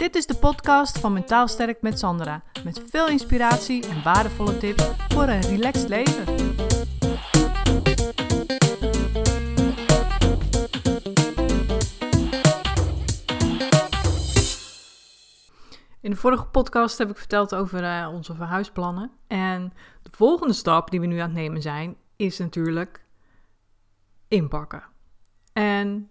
Dit is de podcast van Mentaal Sterk met Sandra. Met veel inspiratie en waardevolle tips voor een relaxed leven. In de vorige podcast heb ik verteld over uh, onze verhuisplannen. En de volgende stap die we nu aan het nemen zijn, is natuurlijk inpakken. En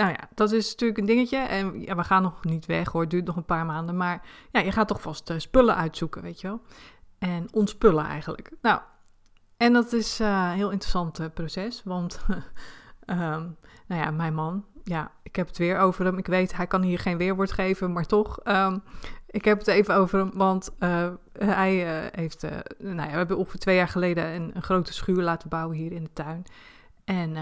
nou ja, dat is natuurlijk een dingetje. En ja, we gaan nog niet weg hoor, het duurt nog een paar maanden. Maar ja, je gaat toch vast uh, spullen uitzoeken, weet je wel. En ontspullen eigenlijk. Nou, en dat is uh, een heel interessant uh, proces. Want, um, nou ja, mijn man, ja, ik heb het weer over hem. Ik weet, hij kan hier geen weerwoord geven, maar toch. Um, ik heb het even over hem, want hij heeft, nou ja, we hebben ongeveer twee jaar geleden een, een, grote schuur laten bouwen hier in de tuin. En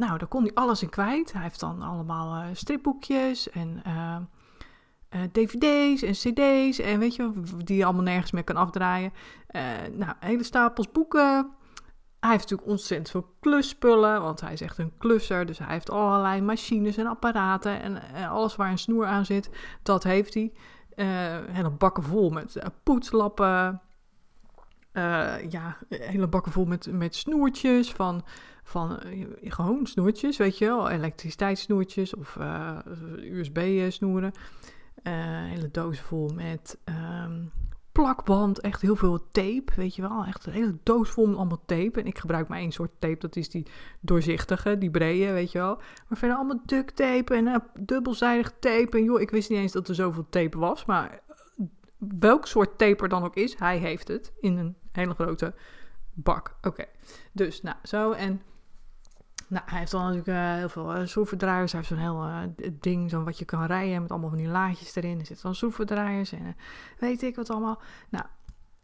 nou, daar kon hij alles in kwijt. Hij heeft dan allemaal uh, stripboekjes en uh, uh, dvd's en cd's en weet je, die je allemaal nergens meer kan afdraaien. nou, hele stapels boeken. Hij heeft natuurlijk ontzettend veel klusspullen, want hij is echt een klusser. Dus hij heeft allerlei machines en apparaten en alles waar een snoer aan zit, dat heeft hij. hele bakken vol met poetslappen, ja, hele bakken vol met, met snoertjes van van uh, gewoon snoertjes, weet je wel, elektriciteitssnoertjes of eh, USB-snoeren. Hele doos vol met um, plakband, echt heel veel tape, weet je wel. Echt een hele doos vol met allemaal tape. En ik gebruik maar één soort tape, dat is die doorzichtige, die brede, weet je wel. Maar verder allemaal duct tape en dubbelzijdig tape. En joh, ik wist niet eens dat er zoveel tape was, maar welk soort tape er dan ook is, hij heeft het in een hele grote bak. Oké, dus nou zo en nou, hij heeft dan natuurlijk uh, heel veel uh, schroevendraaiers. Hij heeft zo'n heel uh, ding, zo'n wat je kan rijden met allemaal van die laadjes erin. Er zitten dan schroevendraaiers en weet ik wat allemaal. Nou,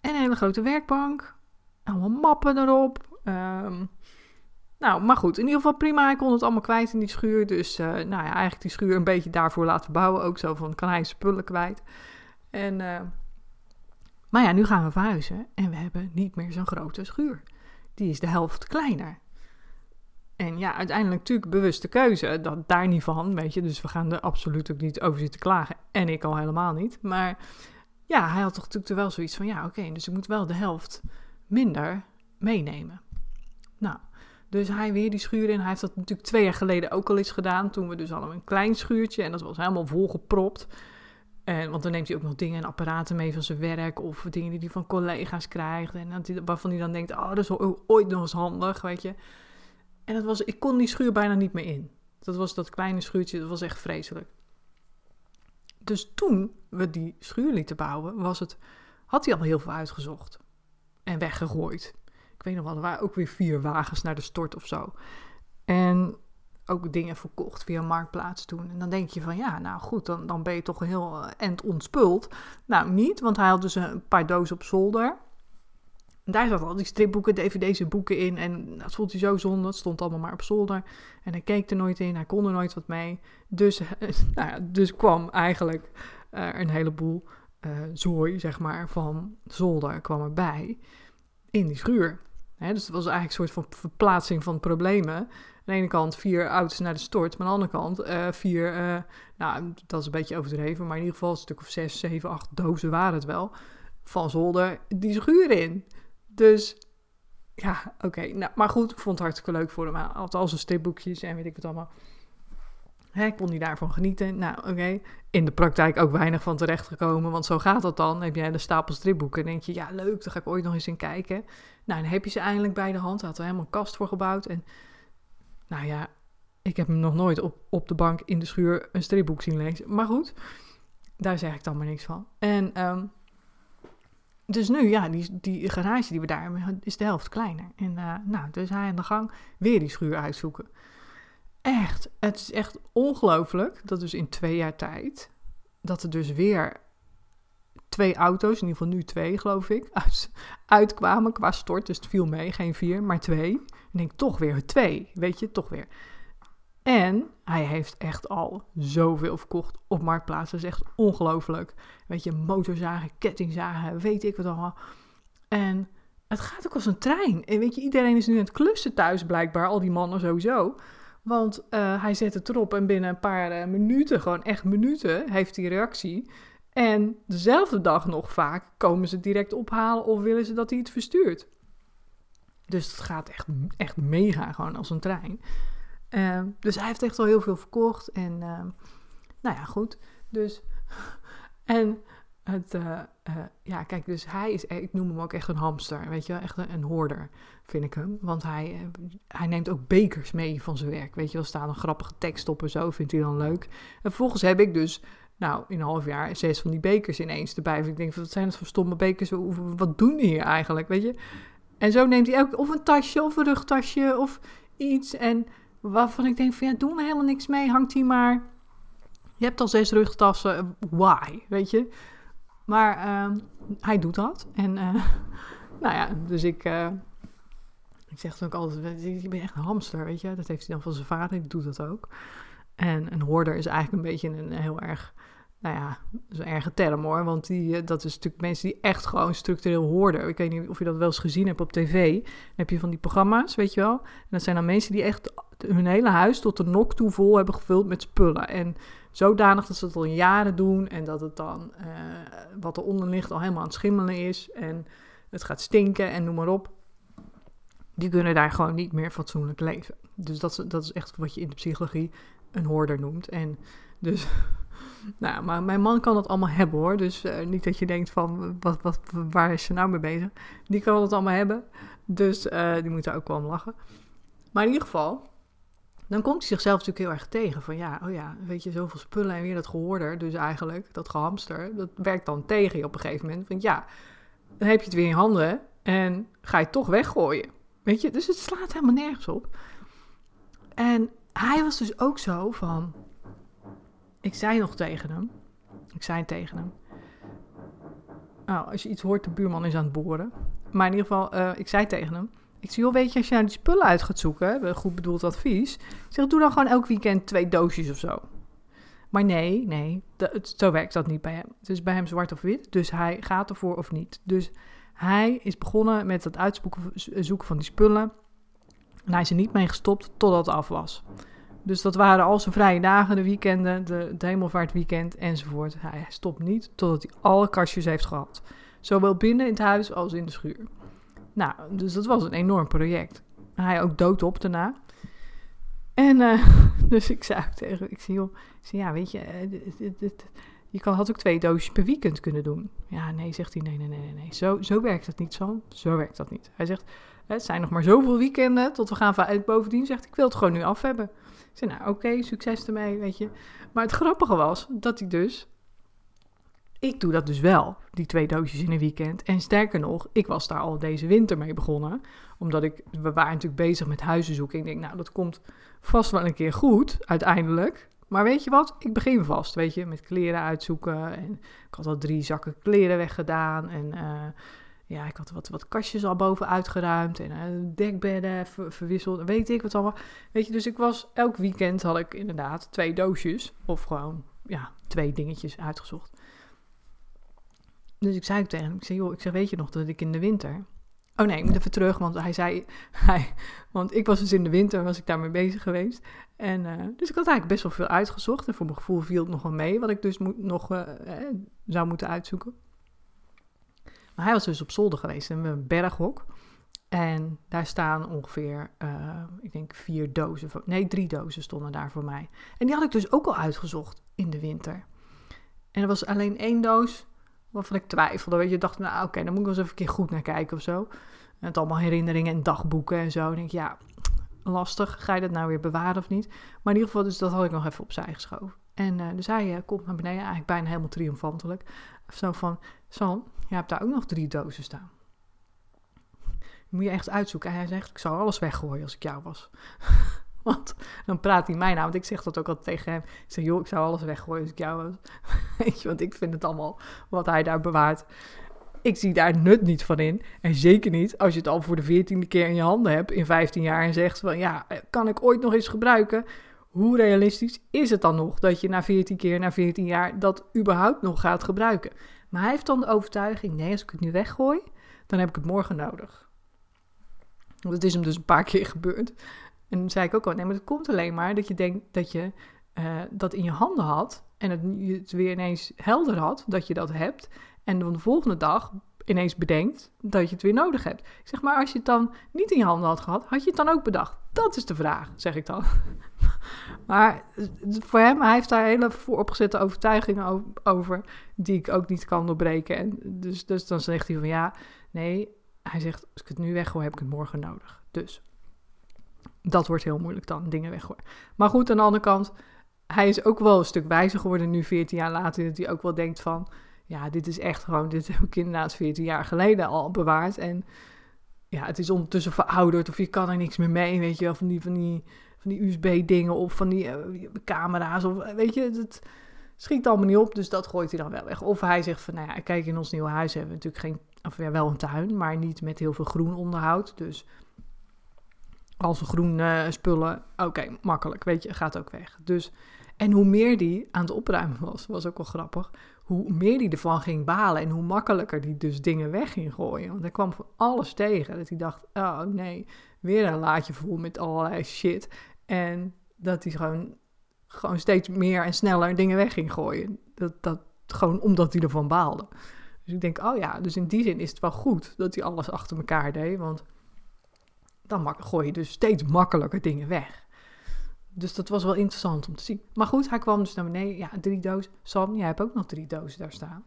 en een hele grote werkbank. Allemaal mappen erop. Um, nou, maar goed, in ieder geval prima. Hij kon het allemaal kwijt in die schuur. Dus nou ja, eigenlijk die schuur een beetje daarvoor laten bouwen. Ook zo van, kan hij spullen kwijt. En, maar ja, nu gaan we verhuizen. En we hebben niet meer zo'n grote schuur. Die is de helft kleiner. En ja, uiteindelijk natuurlijk bewuste keuze, dat daar niet van, weet je. Dus we gaan er absoluut ook niet over zitten klagen. En ik al helemaal niet. Maar ja, hij had toch natuurlijk wel zoiets van, ja oké, dus ik moet wel de helft minder meenemen. Nou, dus hij weer die schuur in. Hij heeft dat natuurlijk twee jaar geleden ook al eens gedaan. Toen we dus allemaal een klein schuurtje en dat was helemaal volgepropt. En, want dan neemt hij ook nog dingen en apparaten mee van zijn werk. Of dingen die hij van collega's krijgt. En waarvan hij dan denkt, oh, dat is ooit nog eens handig, weet je. En dat was, ik kon die schuur bijna niet meer in. Dat was dat kleine schuurtje, dat was echt vreselijk. Dus toen we die schuur lieten bouwen, was het, had hij al heel veel uitgezocht. En weggegooid. Ik weet nog wel, er waren ook weer vier wagens naar de stort of zo. En ook dingen verkocht via Marktplaats toen. En dan denk je van, ja, nou goed, dan, dan ben je toch heel uh, end ontspult. Nou, niet, want hij had dus een paar dozen op zolder daar zaten al die stripboeken, dvd's en boeken in. En dat vond hij zo zonde. Het stond allemaal maar op zolder. En hij keek er nooit in. Hij kon er nooit wat mee. Dus, nou ja, dus kwam eigenlijk uh, een heleboel zooi, zeg maar, van zolder kwam erbij in die schuur. Dus het was eigenlijk een soort van verplaatsing van problemen. Aan de ene kant vier auto's naar de stort, maar aan de andere kant uh, vier, nou dat is een beetje overdreven, maar in ieder geval een stuk of zes, zeven, acht dozen waren het wel, van zolder die schuur in. Dus ja, oké. Nou, maar goed, ik vond het hartstikke leuk voor hem. Hij had al zijn stripboekjes en weet ik wat allemaal. Hè, kon hij daarvan genieten? Nou, oké. In de praktijk ook weinig van terechtgekomen, want zo gaat dat dan. Heb jij een stapel stripboeken en denk je, ja, leuk, daar ga ik ooit nog eens in kijken. Nou, dan heb je ze eindelijk bij de hand. Had er helemaal een kast voor gebouwd. En nou ja, ik heb hem nog nooit op, op de bank in de schuur een stripboek zien lezen. Maar goed, daar zeg ik dan maar niks van. En um, dus nu, ja, die, die garage die we daar hebben, is de helft kleiner. En uh, nou, dus hij aan de gang weer die schuur uitzoeken. Echt, het is echt ongelooflijk dat dus in twee jaar tijd, dat er dus weer twee auto's, in ieder geval nu twee geloof ik, uit, uitkwamen qua stort. Dus het viel mee, geen vier, maar twee. Ik denk toch weer twee, weet je, toch weer. En hij heeft echt al zoveel verkocht op Marktplaats. Dat is echt ongelooflijk. Weet je, motorzagen, kettingzagen, weet ik wat allemaal. En het gaat ook als een trein. En weet je, iedereen is nu aan het klussen thuis blijkbaar. Al die mannen sowieso. Want uh, hij zet het erop en binnen een paar uh, minuten, gewoon echt minuten, heeft hij reactie. En dezelfde dag nog vaak komen ze direct ophalen of willen ze dat hij het verstuurt. Dus het gaat echt, echt mega gewoon als een trein. Uh, dus hij heeft echt al heel veel verkocht. En nou ja, goed. Dus. En het, uh, uh, ja, kijk, dus hij is, ik noem hem ook echt een hamster, weet je wel, echt een, hoorder, vind ik hem. Want hij, uh, hij neemt ook bekers mee van zijn werk, weet je wel, staat een grappige tekst op en zo, vindt hij dan leuk. En vervolgens heb ik dus, nou, in een half jaar zes van die bekers ineens erbij. ik denk, wat zijn dat voor stomme bekers, wat doen die hier eigenlijk, weet je? En zo neemt hij ook of een tasje of een rugtasje of iets en waarvan ik denk van, ja, doen we helemaal niks mee, hangt hij maar... Je hebt al zes rugtassen, why, weet je? Maar uh, hij doet dat. En uh, nou ja, dus ik, uh, ik zeg dan ook altijd, je bent echt een hamster, weet je. Dat heeft hij dan van zijn vader, die doet dat ook. En een hoorder is eigenlijk een beetje een, heel erg, nou ja, een erge term hoor. Want die, dat is natuurlijk mensen die echt gewoon structureel hoorden. Ik weet niet of je dat wel eens gezien hebt op tv. Heb je van die programma's, weet je wel. En dat zijn dan mensen die echt hun hele huis tot de nok toe vol hebben gevuld met spullen. En zodanig dat ze het al jaren doen en dat het dan uh, wat eronder ligt al helemaal aan het schimmelen is en het gaat stinken en noem maar op. Die kunnen daar gewoon niet meer fatsoenlijk leven. Dus dat is, dat is echt wat je in de psychologie een hoorder noemt. En dus, nou, maar mijn man kan het allemaal hebben hoor. Dus uh, niet dat je denkt van, wat, wat, waar is ze nou mee bezig? Die kan het allemaal hebben. Dus uh, die moet daar ook wel om lachen. Maar in ieder geval, dan komt hij zichzelf natuurlijk heel erg tegen. Van ja, oh ja, weet je, zoveel spullen en weer dat gehoorder. Dus eigenlijk, dat gehamster, dat werkt dan tegen je op een gegeven moment. Want ja, dan heb je het weer in handen en ga je het toch weggooien. Weet je, dus het slaat helemaal nergens op. En hij was dus ook zo van... Ik zei nog tegen hem. Ik zei tegen hem. Nou, als je iets hoort, de buurman is aan het boren. Maar in ieder geval, uh, ik zei tegen hem... Joh, weet je, als je nou die spullen uit gaat zoeken, goed bedoeld advies. Zeg, doe dan gewoon elk weekend twee doosjes of zo. Maar nee, nee, dat, zo werkt dat niet bij hem. Het is bij hem zwart of wit, dus hij gaat ervoor of niet. Dus hij is begonnen met het uitzoeken van die spullen. En hij is er niet mee gestopt totdat het af was. Dus dat waren al zijn vrije dagen, de weekenden, de, de hemelvaartweekend enzovoort. Hij stopt niet totdat hij alle kastjes heeft gehad. Zowel binnen in het huis als in de schuur. Nou, dus dat was een enorm project. Hij ook doodop daarna. En uh, dus ik zei tegen ik zei, joh, ik ja, weet je, eh, je kan, had ook twee doosjes per weekend kunnen doen. Ja, nee, zegt hij, nee, nee, nee, nee, Zo, zo werkt het niet, zo. Zo werkt dat niet. Hij zegt, het zijn nog maar zoveel weekenden tot we gaan vanuit bovendien. Zegt, ik wil het gewoon nu af hebben. Zei, nou, oké, succes ermee, weet je. Maar het grappige was dat hij dus ik doe dat dus wel, die twee doosjes in een weekend. En sterker nog, ik was daar al deze winter mee begonnen. Omdat ik, we waren natuurlijk bezig met huizen zoeken. Ik denk, nou, dat komt vast wel een keer goed, uiteindelijk. Maar weet je wat? Ik begin vast, weet je, met kleren uitzoeken. En ik had al drie zakken kleren weggedaan. En uh, ja, ik had wat, wat kastjes al boven uitgeruimd. En uh, dekbedden ver, verwisseld. Weet ik wat allemaal. Weet je, dus ik was, elk weekend had ik inderdaad twee doosjes. Of gewoon, ja, twee dingetjes uitgezocht. Dus ik zei tegen hem, ik zei, joh, ik zeg, weet je nog dat ik in de winter... Oh nee, ik moet even terug, want hij zei... Hij, want ik was dus in de winter, was ik daarmee bezig geweest. En, uh, dus ik had eigenlijk best wel veel uitgezocht. En voor mijn gevoel viel het nog wel mee, wat ik dus moet, nog uh, zou moeten uitzoeken. Maar hij was dus op zolder geweest, in een berghok. En daar staan ongeveer, uh, ik denk vier dozen, nee drie dozen stonden daar voor mij. En die had ik dus ook al uitgezocht in de winter. En er was alleen één doos waarvan ik twijfelde. Weet je, dacht, nou oké, dan moet ik wel eens even een keer goed naar kijken of zo. En het allemaal herinneringen en dagboeken en zo. En denk ik, ja, lastig. Ga je dat nou weer bewaren of niet? Maar in ieder geval, dus dat had ik nog even opzij geschoven. En uh, dus hij uh, komt naar beneden, eigenlijk bijna helemaal triomfantelijk. Zo van, Sam, je hebt daar ook nog drie dozen staan. moet je echt uitzoeken. En hij zegt, ik zou alles weggooien als ik jou was. Want dan praat hij mij nou, want ik zeg dat ook altijd tegen hem. Ik zeg, joh, ik zou alles weggooien als ik jou was. Weet je, want ik vind het allemaal wat hij daar bewaart. Ik zie daar nut niet van in. En zeker niet als je het al voor de veertiende keer in je handen hebt in 15 jaar en zegt van ja, kan ik ooit nog eens gebruiken? Hoe realistisch is het dan nog dat je na 14 keer, na 14 jaar dat überhaupt nog gaat gebruiken? Maar hij heeft dan de overtuiging, nee, als ik het nu weggooi, dan heb ik het morgen nodig. Het is hem dus een paar keer gebeurd. En zei ik ook al, nee, maar dat komt alleen maar dat je denkt dat je uh, dat in je handen had en het, het weer ineens helder had dat je dat hebt. En dan de volgende dag ineens bedenkt dat je het weer nodig hebt. Ik zeg maar, als je het dan niet in je handen had gehad, had je het dan ook bedacht? Dat is de vraag, zeg ik dan. maar voor hem, hij heeft daar hele vooropgezette overtuigingen over, die ik ook niet kan doorbreken. En dus, dus dan zegt hij van ja, nee, hij zegt, als ik het nu weggooi, heb ik het morgen nodig. Dus dat wordt heel moeilijk dan, dingen weggooien. Maar goed, aan de andere kant, hij is ook wel een stuk wijzer geworden nu 14 jaar later. Dat hij ook wel denkt van, ja, dit is echt gewoon, dit heb ik inderdaad 14 jaar geleden al bewaard. En ja, het is ondertussen verouderd of je kan er niks meer mee, weet je wel. Van die, van die, van die USB-dingen of van die uh, camera's of weet je, het schiet allemaal niet op. Dus dat gooit hij dan wel weg. Of hij zegt van, nou ja, kijk, in ons nieuwe huis hebben we natuurlijk geen, of ja, wel een tuin, maar niet met heel veel groen onderhoud. Dus als groen uh, spullen, oké, makkelijk, weet je, gaat ook weg. Dus, en hoe meer die aan het opruimen was, was ook wel grappig, hoe meer die ervan ging balen en hoe makkelijker die dus dingen weg ging gooien. Want hij kwam van alles tegen, dat hij dacht, oh nee, weer een laadje vol met allerlei shit. En dat hij gewoon, gewoon steeds meer en sneller dingen weg ging gooien. Dat, dat, gewoon omdat hij ervan baalde. Dus ik denk, oh ja, dus in die zin is het wel goed dat hij alles achter elkaar deed, want dan gooi je dus steeds makkelijker dingen weg. Dus dat was wel interessant om te zien. Maar goed, hij kwam dus naar beneden. Ja, drie dozen. Sam, jij hebt ook nog drie dozen daar staan.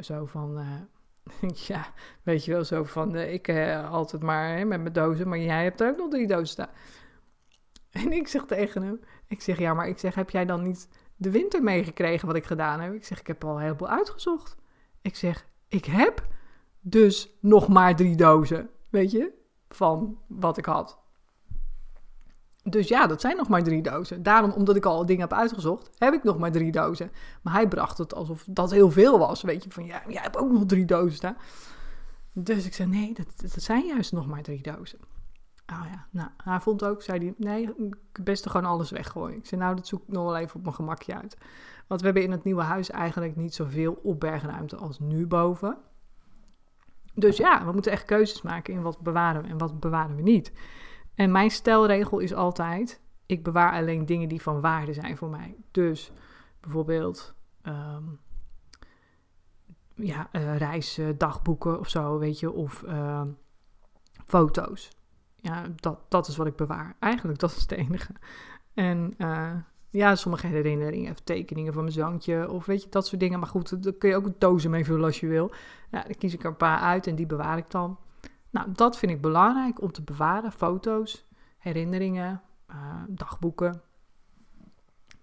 Zo, van, uh, ja, weet je wel, zo van, uh, ik uh, altijd maar hè, met mijn dozen, maar jij hebt er ook nog drie dozen staan. En ik zeg tegen hem, ik zeg, ja, maar ik zeg, heb jij dan niet de winter meegekregen wat ik gedaan heb? Ik zeg, ik heb al een heleboel uitgezocht. Ik zeg, ik heb dus nog maar drie dozen, weet je? Van wat ik had. Dus ja, dat zijn nog maar drie dozen. Daarom, omdat ik al dingen heb uitgezocht, heb ik nog maar drie dozen. Maar hij bracht het alsof dat heel veel was. Weet je, van ja, jij hebt ook nog drie dozen staan. Dus ik zei, nee, dat, dat zijn juist nog maar drie dozen. Oh ja, nou, hij vond ook, zei hij, nee, beste gewoon alles weggooien. Ik zei, nou, dat zoek ik nog wel even op mijn gemakje uit. Want we hebben in het nieuwe huis eigenlijk niet zoveel opbergruimte als nu boven. Dus ja, we moeten echt keuzes maken in wat bewaren we en wat bewaren we niet. En mijn stelregel is altijd: ik bewaar alleen dingen die van waarde zijn voor mij. Dus bijvoorbeeld um, ja, uh, reisdagboeken of zo, weet je, of uh, foto's. Ja, dat, dat is wat ik bewaar. Eigenlijk, dat is het enige. En uh, ja, sommige herinneringen of tekeningen van mijn zoontje of weet je, dat soort dingen. Maar goed, daar kun je ook een dozen mee vullen als je wil. Ja, dan kies ik er een paar uit en die bewaar ik dan. Nou, dat vind ik belangrijk om te bewaren. Foto's, herinneringen, uh, dagboeken.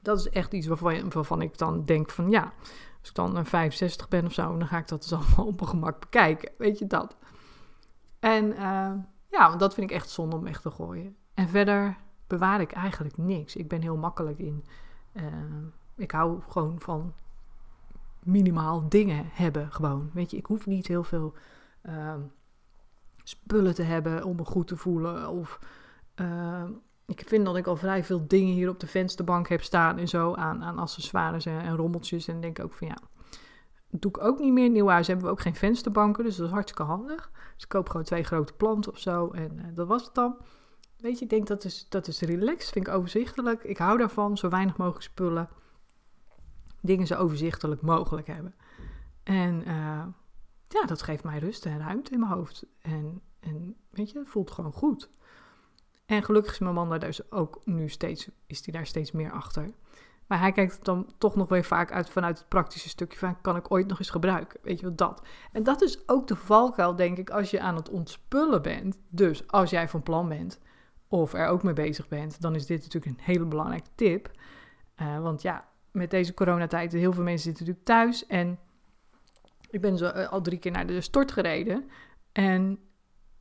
Dat is echt iets waarvan, ik dan denk van ja, als ik dan een 65 ben of zo, dan ga ik dat dus allemaal op mijn gemak bekijken. Weet je dat? En uh, ja, dat vind ik echt zonde om echt te gooien. En verder bewaar ik eigenlijk niks. Ik ben heel makkelijk in. Uh, ik hou gewoon van minimaal dingen hebben gewoon. Weet je, ik hoef niet heel veel uh, spullen te hebben om me goed te voelen. Of uh, ik vind dat ik al vrij veel dingen hier op de vensterbank heb staan en zo aan, aan accessoires en, rommeltjes. En denk ook van ja, doe ik ook niet meer. In nieuw huis hebben we ook geen vensterbanken, dus dat is hartstikke handig. Dus ik koop gewoon twee grote planten of zo en uh, dat was het dan. Weet je, ik denk dat is, dat is relaxed, vind ik overzichtelijk. Ik hou daarvan, zo weinig mogelijk spullen. Dingen zo overzichtelijk mogelijk hebben. En uh, ja, dat geeft mij rust en ruimte in mijn hoofd. En, en weet je, het voelt gewoon goed. En gelukkig is mijn man daar dus ook nu steeds, is hij daar steeds meer achter. Maar hij kijkt dan toch nog weer vaak uit vanuit het praktische stukje van, kan ik ooit nog eens gebruiken? Weet je wat, dat. En dat is ook de valkuil, denk ik, als je aan het ontspullen bent. Dus als jij van plan bent of er ook mee bezig bent, dan is dit natuurlijk een hele belangrijke tip. Uh, want ja, met deze coronatijd, heel veel mensen zitten natuurlijk thuis. En ik ben zo uh, al drie keer naar de stort gereden. En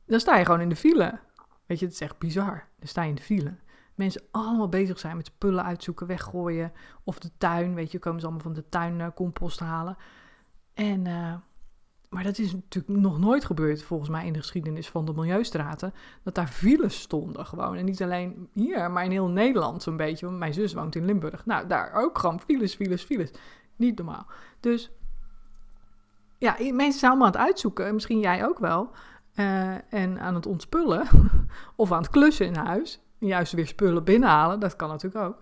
dan sta je gewoon in de file. Weet je, het is echt bizar. Dan sta je in de file. Mensen allemaal bezig zijn met spullen uitzoeken, weggooien. Of de tuin, weet je, komen ze allemaal van de tuin uh, compost halen. En maar dat is natuurlijk nog nooit gebeurd, volgens mij, in de geschiedenis van de Milieustraten. Dat daar files stonden gewoon. En niet alleen hier, maar in heel Nederland zo'n beetje. Want mijn zus woont in Limburg. Nou, daar ook gewoon files, files, files. Niet normaal. Dus ja, mensen zijn allemaal aan het uitzoeken. Misschien jij ook wel. Uh, en aan het ontspullen. of aan het klussen in huis. juist weer spullen binnenhalen. Dat kan natuurlijk ook.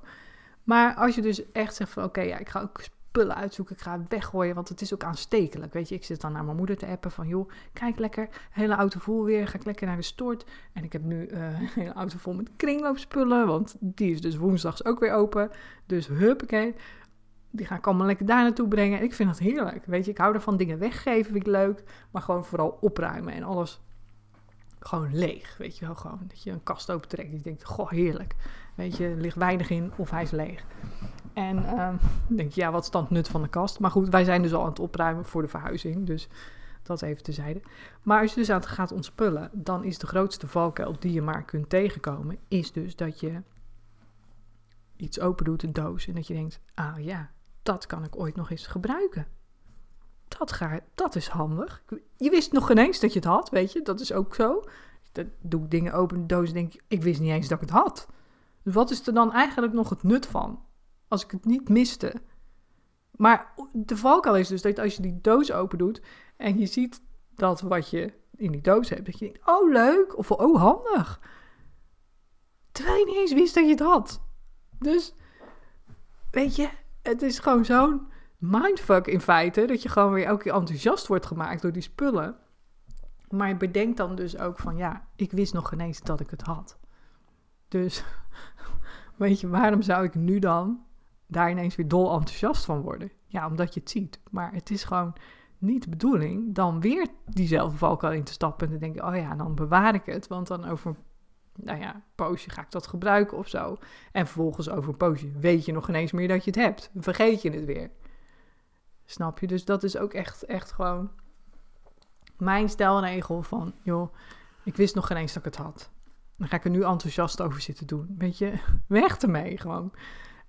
Maar als je dus echt zegt van oké, ja, ik ga ook uitzoeken, ik ga weggooien, want het is ook aanstekelijk. Weet je, ik zit dan naar mijn moeder te appen van joh, kijk lekker, hele auto vol weer, ga ik lekker naar de stort. En ik heb nu uh, een hele auto vol met kringloopspullen, want die is dus woensdags ook weer open. Dus huppakee, die ga ik allemaal lekker daar naartoe brengen. Ik vind dat heerlijk, weet je, ik hou ervan dingen weggeven, vind ik leuk, maar gewoon vooral opruimen en alles gewoon leeg, weet je wel, gewoon dat je een kast opentrekt en je denkt, goh, heerlijk. Weet je, er ligt weinig in of hij is leeg. En uh, denk je, ja, wat is dan het nut van de kast? Maar goed, wij zijn dus al aan het opruimen voor de verhuizing, dus dat even tezijde. Maar als je dus aan het gaat ontspullen, dan is de grootste valkuil die je maar kunt tegenkomen, is dus dat je iets open doet, een doos, en dat je denkt, ah ja, dat kan ik ooit nog eens gebruiken. Dat, ga, dat is handig. Je wist nog geen eens dat je het had, weet je, dat is ook zo. Dat doe ik dingen open, een doos, en denk ik, ik wist niet eens dat ik het had. Dus wat is er dan eigenlijk nog het nut van? Als ik het niet miste. Maar de valkuil is dus dat als je die doos open doet en je ziet dat wat je in die doos hebt, dat je denkt, oh leuk, of oh handig. Terwijl je niet eens wist dat je het had. Dus, weet je, het is gewoon zo'n mindfuck in feite, dat je gewoon weer elke keer enthousiast wordt gemaakt door die spullen. Maar je bedenkt dan dus ook van, ja, ik wist nog geen eens dat ik het had. Dus weet je, waarom zou ik nu dan daar ineens weer dol enthousiast van worden? Ja, omdat je het ziet. Maar het is gewoon niet de bedoeling dan weer diezelfde valkuil in te stappen en te denken, oh ja, dan bewaar ik het, want dan over nou ja, een poosje ga ik dat gebruiken of zo. En vervolgens over een poosje weet je nog ineens meer dat je het hebt. vergeet je het weer. Snap je? Dus dat is ook echt, echt gewoon mijn stelregel van, joh, ik wist nog geen eens dat ik het had. Dan ga ik er nu enthousiast over zitten doen. Weet je, weg ermee gewoon.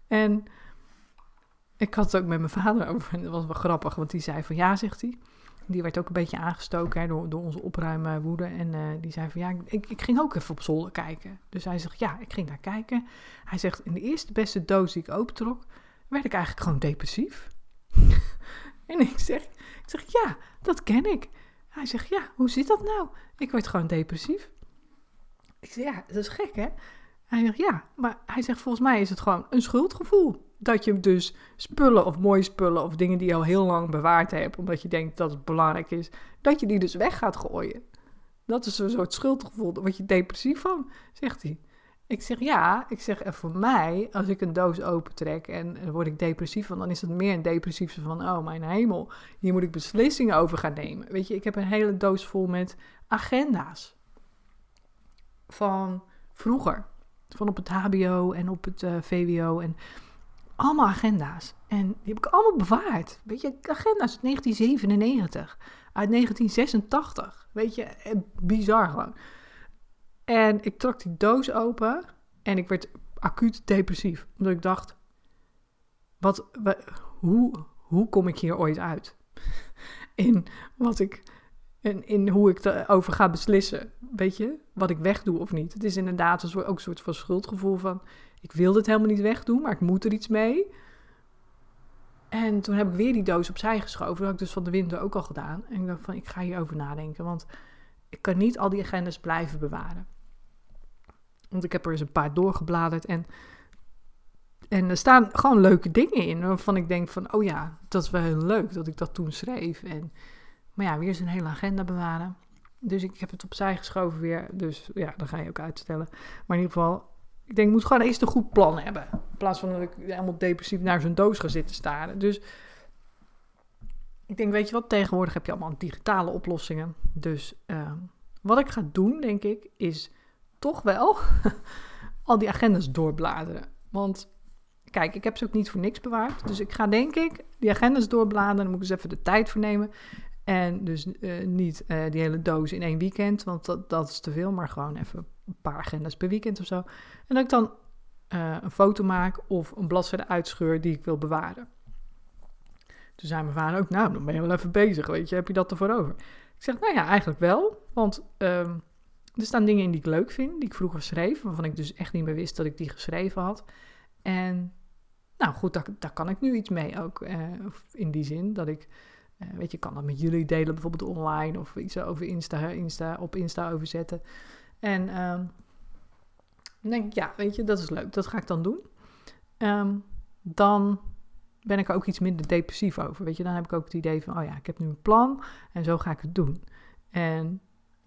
En ik had het ook met mijn vader over. En dat was wel grappig, want die zei van ja, zegt hij. Die werd ook een beetje aangestoken hè, door, door onze opruimwoede. En uh, die zei van ja, ik, ik ging ook even op zolder kijken. Dus hij zegt ja, ik ging daar kijken. Hij zegt in de eerste beste doos die ik opentrok, werd ik eigenlijk gewoon depressief. En ik zeg, ik zeg ja, dat ken ik. Hij zegt ja, hoe zit dat nou? Ik word gewoon depressief. Ik zeg, ja, dat is gek, hè? Hij zegt, ja, maar hij zegt, volgens mij is het gewoon een schuldgevoel. Dat je dus spullen of mooie spullen of dingen die je al heel lang bewaard hebt, omdat je denkt dat het belangrijk is, dat je die dus weg gaat gooien. Dat is een soort schuldgevoel, daar word je depressief van, zegt hij. Ik zeg ja, ik zeg en voor mij, als ik een doos opentrek en word ik depressief van, dan is het meer een depressief van, oh mijn hemel, hier moet ik beslissingen over gaan nemen. Weet je, ik heb een hele doos vol met agenda's van vroeger. Van op het HBO en op het eh, VWO en allemaal agenda's. En die heb ik allemaal bewaard. Weet je, agenda's uit 1997, uit 1986. Weet je, eh, bizar gewoon. En ik trok die doos open en ik werd acuut depressief. Omdat ik dacht, wat, hoe, hoe kom ik hier ooit uit? In wat ik en in hoe ik erover ga beslissen. Weet je, wat ik wegdoe of niet. Het is inderdaad ook een soort van schuldgevoel van... ik wil dit helemaal niet wegdoen, maar ik moet er iets mee. En toen heb ik weer die doos opzij geschoven. Dat had ik dus van de winter ook al gedaan. En ik dacht van, ik ga hierover nadenken. Want ik kan niet al die agendas blijven bewaren. Want ik heb er eens een paar doorgebladerd en... En er staan gewoon leuke dingen in waarvan ik denk van, oh ja, dat is wel heel leuk dat ik dat toen schreef. En maar ja, weer zijn hele agenda bewaren. Dus ik heb het opzij geschoven weer. Dus ja, dan ga je ook uitstellen. Maar in ieder geval, ik denk, ik moet gewoon eerst een goed plan hebben. In plaats van dat ik helemaal depressief naar zo'n doos ga zitten staren. Dus ik denk, weet je wat, tegenwoordig heb je allemaal digitale oplossingen. Dus uh, wat ik ga doen, denk ik, is toch wel al die agendas doorbladeren. Want kijk, ik heb ze ook niet voor niks bewaard. Dus ik ga denk ik die agendas doorbladeren. Dan moet ik eens even de tijd voor nemen. En dus uh, niet uh, die hele doos in één weekend, want dat, dat is te veel, maar gewoon even een paar agendas per weekend of zo. En dat ik dan uh, een foto maak of een bladzijde uitscheur die ik wil bewaren. Toen zei mijn vader ook, nou, dan ben je wel even bezig, weet je, heb je dat ervoor over? Ik zeg, nou ja, eigenlijk wel, want um, er staan dingen in die ik leuk vind, die ik vroeger schreef, waarvan ik dus echt niet meer wist dat ik die geschreven had. En nou goed, daar, daar kan ik nu iets mee ook, in die zin dat ik uh, weet je, kan dat met jullie delen, bijvoorbeeld online of iets over Insta, Insta op Insta overzetten. En, uh, Dan denk ik, ja, weet je, dat is leuk. Dat ga ik dan doen. Ehm, dan ben ik er ook iets minder depressief over. Weet je, dan heb ik ook het idee van, oh ja, ik heb nu een plan en zo ga ik het doen. En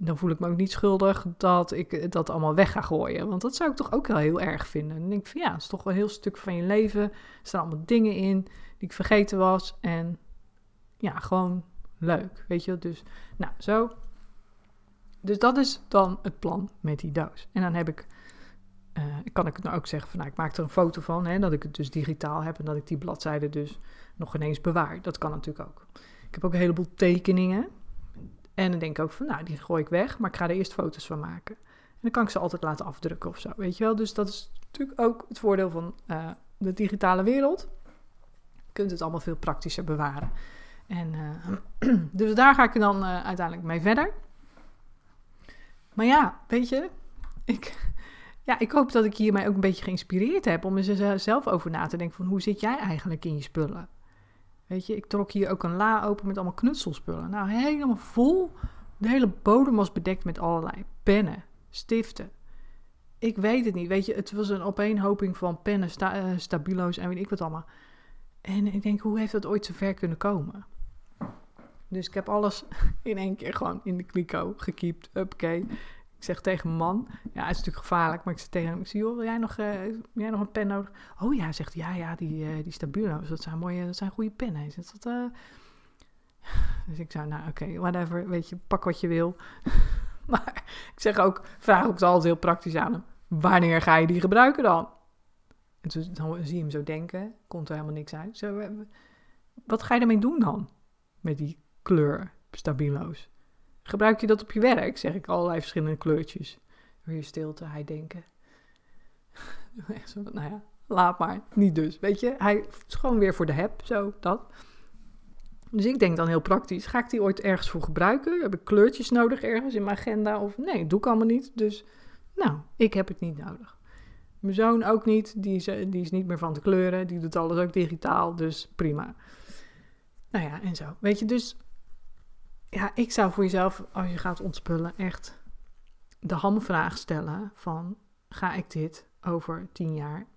dan voel ik me ook niet schuldig dat ik dat allemaal weg ga gooien. Want dat zou ik toch ook wel heel erg vinden. Dan denk ik van ja, het is toch wel heel stuk van je leven. Er staan allemaal dingen in die ik vergeten was. En ja, gewoon leuk. Weet je, dus nou zo. Dus dat is dan het plan met die doos. En dan heb ik, uh, kan ik het nou ook zeggen van nou, ik maak er een foto van. Hè, dat ik het dus digitaal heb en dat ik die bladzijde dus nog ineens bewaar. Dat kan natuurlijk ook. Ik heb ook een heleboel tekeningen. En dan denk ik ook van, nou, die gooi ik weg, maar ik ga er eerst foto's van maken. En dan kan ik ze altijd laten afdrukken of zo, weet je wel. Dus dat is natuurlijk ook het voordeel van uh, de digitale wereld. Je kunt het allemaal veel praktischer bewaren. En, uh, dus daar ga ik dan uh, uiteindelijk mee verder. Maar ja, weet je, ik, ja, ik hoop dat ik hiermee ook een beetje geïnspireerd heb om er zelf over na te denken van hoe zit jij eigenlijk in je spullen? Weet je, ik trok hier ook een la open met allemaal knutselspullen. Nou, helemaal vol. De hele bodem was bedekt met allerlei pennen, stiften. Ik weet het niet. Weet je, het was een opeenhoping van pennen, uh, stabilo's en weet ik wat allemaal. En ik denk, hoe heeft dat ooit zo ver kunnen komen? Dus ik heb alles in één keer gewoon in de kliko gekiept. Oké. Ik zeg tegen mijn man, ja, het is natuurlijk gevaarlijk, maar ik zeg tegen hem, ik zie, joh, wil jij nog, uh, jij nog een pen nodig? Oh ja, zegt hij, ja, ja, die, uh, die Stabilo's, dat zijn mooie, dat zijn goede pennen. Zegt, dat, uh... Dus ik zei, nou oké, whatever, weet je, pak wat je wil. maar ik zeg ook, vraag ook altijd heel praktisch aan hem, wanneer ga je die gebruiken dan? En toen dan zie je hem zo denken, komt er helemaal niks uit. Zo, wat ga je ermee doen dan, met die kleur Stabilo's? Gebruik je dat op je werk? Zeg ik allerlei verschillende kleurtjes. Je stilte, hij denken. nou ja, laat maar. Niet dus. Weet je, hij is gewoon weer voor de heb, zo, dat. Dus ik denk dan heel praktisch, ga ik die ooit ergens voor gebruiken? Heb ik kleurtjes nodig ergens in mijn agenda? Of nee, doe ik allemaal niet. Dus nou, ik heb het niet nodig. Mijn zoon ook niet, die is, die is niet meer van de kleuren, die doet alles ook digitaal, dus prima. Nou ja, en zo. Weet je, dus ik zou voor jezelf, als je gaat ontspullen, echt de hamvraag stellen van, ga ik dit over tien jaar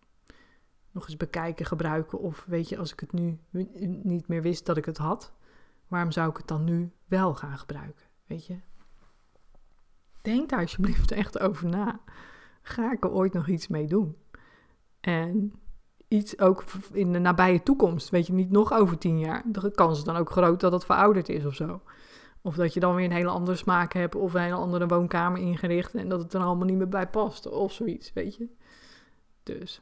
nog eens bekijken, gebruiken? Of weet je, als ik het nu niet meer wist dat ik het had, waarom zou ik het dan nu wel gaan gebruiken? Weet je? Denk daar alsjeblieft echt over na. Ga ik er ooit nog iets mee doen? En iets ook in de nabije toekomst, weet je, niet nog over tien jaar. De kans is dan ook groot dat het verouderd is of zo. Of dat je dan weer een hele andere smaak hebt of een hele andere woonkamer ingericht en dat het er allemaal niet meer bij past of zoiets, weet je. Dus,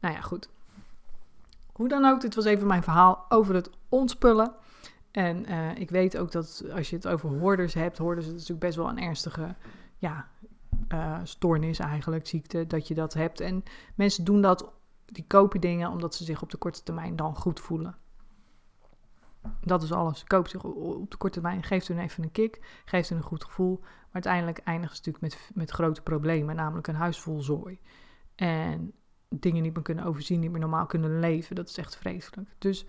nou ja, goed. Hoe dan ook, dit was even mijn verhaal over het ontspullen. En uh, ik weet ook dat als je het over hoorders hebt, hoorders is natuurlijk best wel een ernstige ja, uh, stoornis eigenlijk, ziekte, dat je dat hebt. En mensen doen dat, die kopen dingen omdat ze zich op de korte termijn dan goed voelen. Dat is alles. Koop zich op de korte termijn, geeft hun even een kick, geeft hun een goed gevoel. Maar uiteindelijk eindigen ze natuurlijk met, met grote problemen, namelijk een huis vol zooi. En dingen niet meer kunnen overzien, niet meer normaal kunnen leven. Dat is echt vreselijk. Dus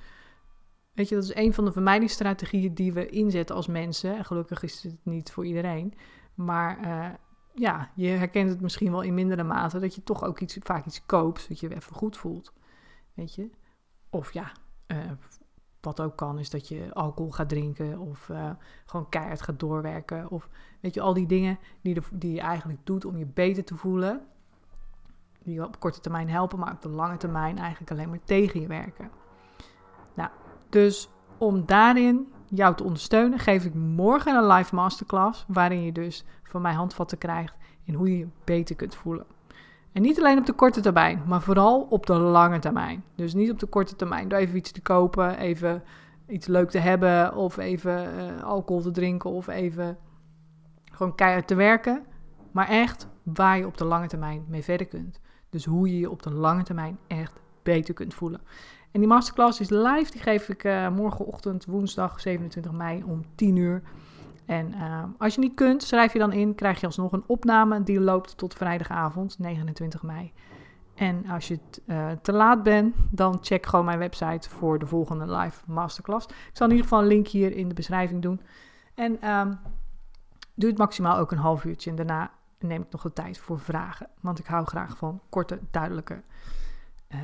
weet je, dat is een van de vermijdingsstrategieën die we inzetten als mensen. En gelukkig is het niet voor iedereen. Maar uh, ja, je herkent het misschien wel in mindere mate dat je toch ook iets, vaak iets koopt, je je even goed voelt. Weet je? Of ja, uh, wat ook kan, is dat je alcohol gaat drinken of uh, gewoon keihard gaat doorwerken. Of weet je, al die dingen die, die je eigenlijk doet om je beter te voelen. Die op korte termijn helpen, maar op de lange termijn eigenlijk alleen maar tegen je werken. Nou, dus om daarin jou te ondersteunen, geef ik morgen een live masterclass. Waarin je dus van mij handvatten krijgt in hoe je je beter kunt voelen. En niet alleen op de korte termijn, maar vooral op de lange termijn. Dus niet op de korte termijn door even iets te kopen, even iets leuk te hebben of even uh, alcohol te drinken of even gewoon keihard te werken. Maar echt waar je op de lange termijn mee verder kunt. Dus hoe je je op de lange termijn echt beter kunt voelen. En die masterclass is live, die geef ik uh, morgenochtend woensdag 27 mei om 10 uur. En uh, als je niet kunt, schrijf je dan in, krijg je alsnog een opname die loopt tot vrijdagavond, 29 mei. En als je uh, te laat bent, dan check gewoon mijn website voor de volgende live masterclass. Ik zal in ieder geval een link hier in de beschrijving doen. En um, doe het maximaal ook een half uurtje. En daarna neem ik nog de tijd voor vragen. Want ik hou graag van korte, duidelijke uh,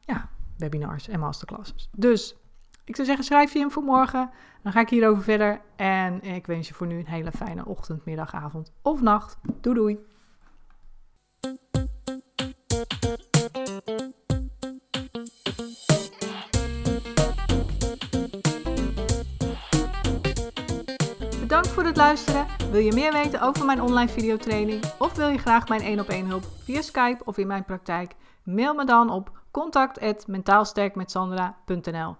ja, webinars en masterclasses. Dus ik zou zeggen, schrijf je in voor morgen. Dan ga ik hierover verder. En ik wens je voor nu een hele fijne ochtend, middag, avond of nacht. Doei doei! Bedankt voor het luisteren. Wil je meer weten over mijn online videotraining of wil je graag mijn 1 op 1 hulp via Skype of in mijn praktijk? Mail me dan op contact@mentaalsterkmetsandra.nl.